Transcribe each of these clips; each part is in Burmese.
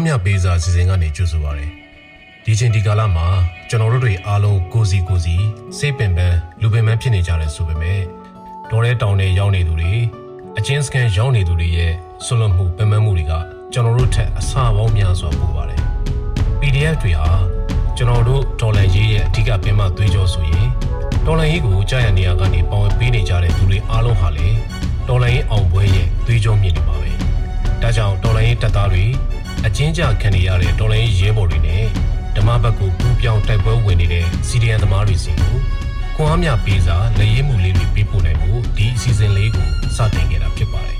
အားမြပေးစာစီစဉ်ကနေကြိုဆိုပါရယ်ဒီချိန်ဒီကာလမှာကျွန်တော်တို့တွေအားလုံးကိုစီကိုစီစိတ်ပင်ပန်းလူပင်ပန်းဖြစ်နေကြတယ်ဆိုပေမဲ့တော်ရဲတောင်တွေရောက်နေသူတွေအချင်းစကန်ရောက်နေသူတွေရဲ့ဆွလွန်မှုပင်ပန်းမှုတွေကကျွန်တော်တို့ထက်အဆပေါင်းများစွာပိုပါတယ် PDF တွေဟာကျွန်တော်တို့ဒေါ်လာရေးရဲ့အဓိကပင်မသွေးကြောဆိုရင်ဒေါ်လာရေးကိုကြာရနေရာကနေပေါဝင်ပေးနေကြတဲ့သူတွေအားလုံးဟာလေဒေါ်လာရေးအောင်ပွဲရဲ့သွေးကြောမြင့်နေပါပဲ။ဒါကြောင့်ဒေါ်လာရေးတပ်သားတွေ အချင်းကြခံနေရတဲ့ဒေါ်လာရေးရဲဘော်တွေနဲ့ဓမ္မဘက်ကိုပူးပြောင်းတိုက်ပွဲဝင်နေတဲ့စီဒီအန်သမားတွေစီကိုခွန်အားမြပေးစာလက်ရေးမှုလေးတွေပေးပို့နိုင်ဖို့ဒီအစီအစဉ်လေးကိုစတင်ခဲ့တာဖြစ်ပါတယ်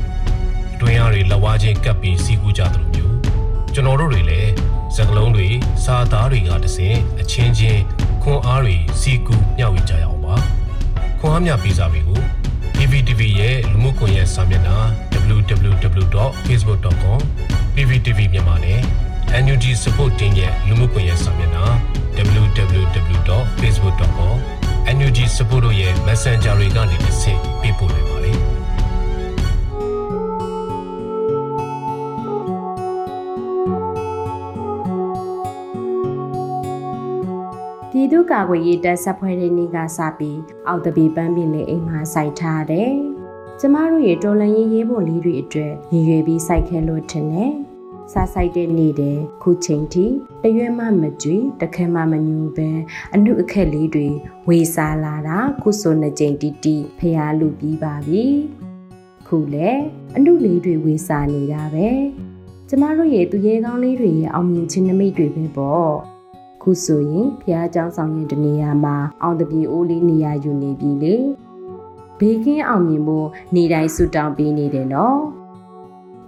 ။အတွင်းအားတွေလက်ဝါးချင်းကပ်ပြီးစီကူကြသလိုမျိုးကျွန်တော်တို့တွေလည်းစကလုံးတွေစာသားတွေကတစင်အချင်းချင်းခွန်အားတွေစီကူမျှဝေကြရအောင်ပါခွန်အားမျှပေးစာတွေကို PVTV ရဲ့လူမှုကွန်ရက်စာမျက်နှာ www.facebook.com PVTV မြန်မာနဲ့ NUG Support Team ရဲ့လူမှုကွန်ရက်စာမျက်နှာ www.facebook.com NUG Support တို့ရဲ့ Messenger တွေကနေတစ်ဆင့်ပေးပို့နိုင်ပါတယ် ပြည်သူ့ကာကွယ်ရေးတပ်ဆက်ဖွဲ့တဲ့နေ့ကစပြီးအောက်တပီပန်းပင်လေးအိမ်မှာစိုက်ထားတယ်။ကျမတို့ရဲ့တော်လန်ရေးရေးပေါ်လေးတွေအတွက်ရည်ရွယ်ပြီးစိုက်ခဲလို့ထင်တယ်။ စားစိုက်တဲ့နေ့တည်းခုချိန်ထိတရွဲ့မှမကြွေတခဲမှမညူပဲအနုအခက်လေးတွေဝေစားလာတာခုဆိုနှစ်ကြိမ်တီတီဖျားလူပြီးပါပြီ။ခုလေအနုလေးတွေဝေစားနေတာပဲ။ကျမတို့ရဲ့သူရဲကောင်းလေးတွေရဲ့အောင်မြင်ခြင်းနမိတ်တွေပဲပေါ့။ခုဆိုရင်ဖျားเจ้าဆောင်ရင်တနေရာမှာအောင်တပြေအိုးလေးနေရာယူနေပြီလေဘေးကင်းအောင်မြင်ဖို့နေတိုင်းဆူတောင်းပေးနေတယ်နော်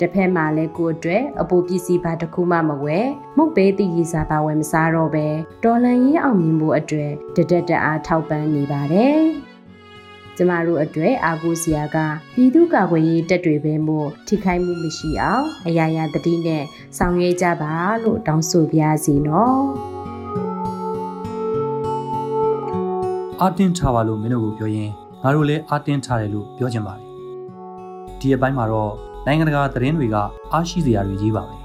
တစ်ဖက်မှာလဲကိုအတွက်အပူပစ္စည်းပါတစ်ခုမှမဝယ်မုတ်ပဲတည်ရစာပါဝယ်မစားတော့ပဲဒေါ်လန်ရေးအောင်မြင်ဖို့အတွက်တဒက်တအားထောက်ပံ့နေပါတယ်ကျမတို့အတွက်အာကိုစရာကပြည်သူ့ကာကွယ်ရေးတပ်တွေပဲမို့ထိခိုက်မှုမရှိအောင်အရာရာတတိနဲ့ဆောင်ရွက်ကြပါလို့တောင်းဆိုပြစီနော်အာတင်းထားပါလို့မင်းတို့ကိုပြောရင်ငါတို့လည်းအာတင်းထားတယ်လို့ပြောချင်ပါတယ်ဒီအပိုင်းမှာတော့ နိုင်ငံတကာသတင်းတွေကအားရှိစရာတွေကြီးပါပဲ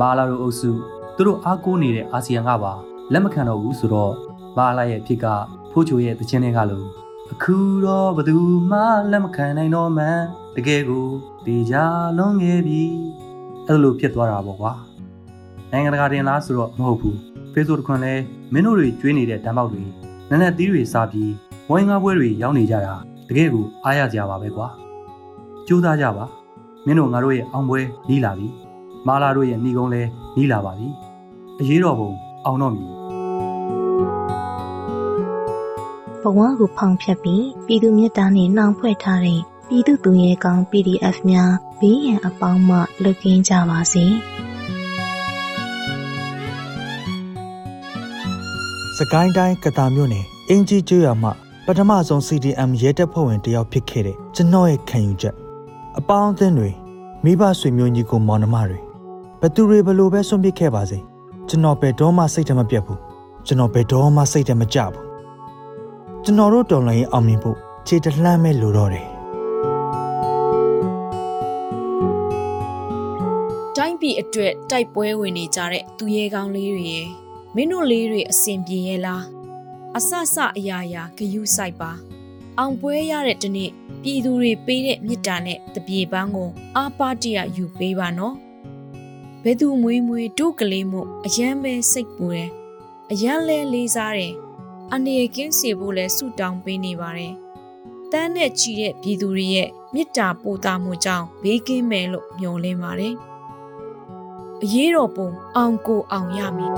မာလာတို့အုပ်စုသူတို့အားကိုးနေတဲ့အာဆီယံကပါလက်မခံတော့ဘူးဆိုတော့မာလာရဲ့အဖြစ်ကဖိုးချိုရဲ့တခြင်းတွေကလို့အခုတော့ဘယ်သူမှလက်မခံနိုင်တော့မှန်တကယ်ကိုတေချာလုံးခဲ့ပြီအဲ့လိုဖြစ်သွားတာပေါ့ကွာနိုင်ငံတကာတင်လားဆိုတော့မဟုတ်ဘူး Facebook တခွန်လဲမင်းတို့တွေကျွေးနေတဲ့ဓာတ်ပေါက်တွေနက်နက်သီးတွေစားပြီးဝိုင်းငါးပွဲတွေရောက်နေကြတာတကယ်ကိုအားရကြပါပဲကွာကြိုးစားကြပါ မင်းတို့ငါတို့ရဲ့အောင်ပွဲနီးလာပြီမာလာတို့ရဲ့ဏီကုန်းလဲနီးလာပါပြီအရေးတော်ပုံအောင်တော့မည်ဘဝကိုဖောင်ဖြတ်ပြီးပြည်သူမြတ်တာနဲ့နှောင်ဖွဲ့ထားတဲ့ပြည်သူသူရဲကောင်း PDF များဘေးရန်အပေါင်းမှလွတ်ကင်းကြပါစေ။စကိုင်းတိုင်းကတာမြို့နယ်အင်ကြီးကျွော်မှပထမဆုံး CDM ရဲတပ်ဖွဲ့ဝင်တယောက်ဖြစ်ခဲ့တဲ့ကျွန်တော်ရဲ့ခံယူချက် အပေါင်းအသင်းတွေမိဘဆွေမျိုးညီကိုမောင်နှမတွေဘသူတွေဘလို့ပဲဆွန့်ပစ်ခဲ့ပါစေကျွန်တော်ဘယ်တော့မှစိတ်ထဲမပြတ်ဘူးကျွန်တော်ဘယ်တော့မှစိတ်ထဲမကြဘူးကျွန်တော်တို့တော်လှန်ရေးအောင်မြင်ဖို့ခြေတလှမ်းမဲ့လိုတော့တယ်တိုင်းပြည်အတွက်တိုက်ပွဲဝင်နေကြတဲ့သူရဲကောင်းလေးတွေရဲ့မင်းတို့လေးတွေအစင်ပြေရဲ့လားအဆဆအရာရာဂယုစိုက်ပါ အောင်ပွဲရတဲ့ဒီနေ့ပြည်သူတွေပေးတဲ့မြစ်တာနဲ့တပြေပန်းကိုအာပါတရယူပေးပါနော်ဘယ်သူမွေးမွေးတို့ကလေးမှုအယမ်းပဲစိတ်ပူတယ်အယမ်းလဲလေးစားတယ်အနေရကင်းစီဖို့လဲဆူတောင်းပေးနေပါတယ်တန်းနဲ့ချီတဲ့ပြည်သူတွေရဲ့မြစ်တာပို့တာမှုကြောင့်ဘေးကင်းမယ်လို့မျှော်လင့်ပါတယ်အရေးတော်ပုံအောင်ကိုအောင်ရမည်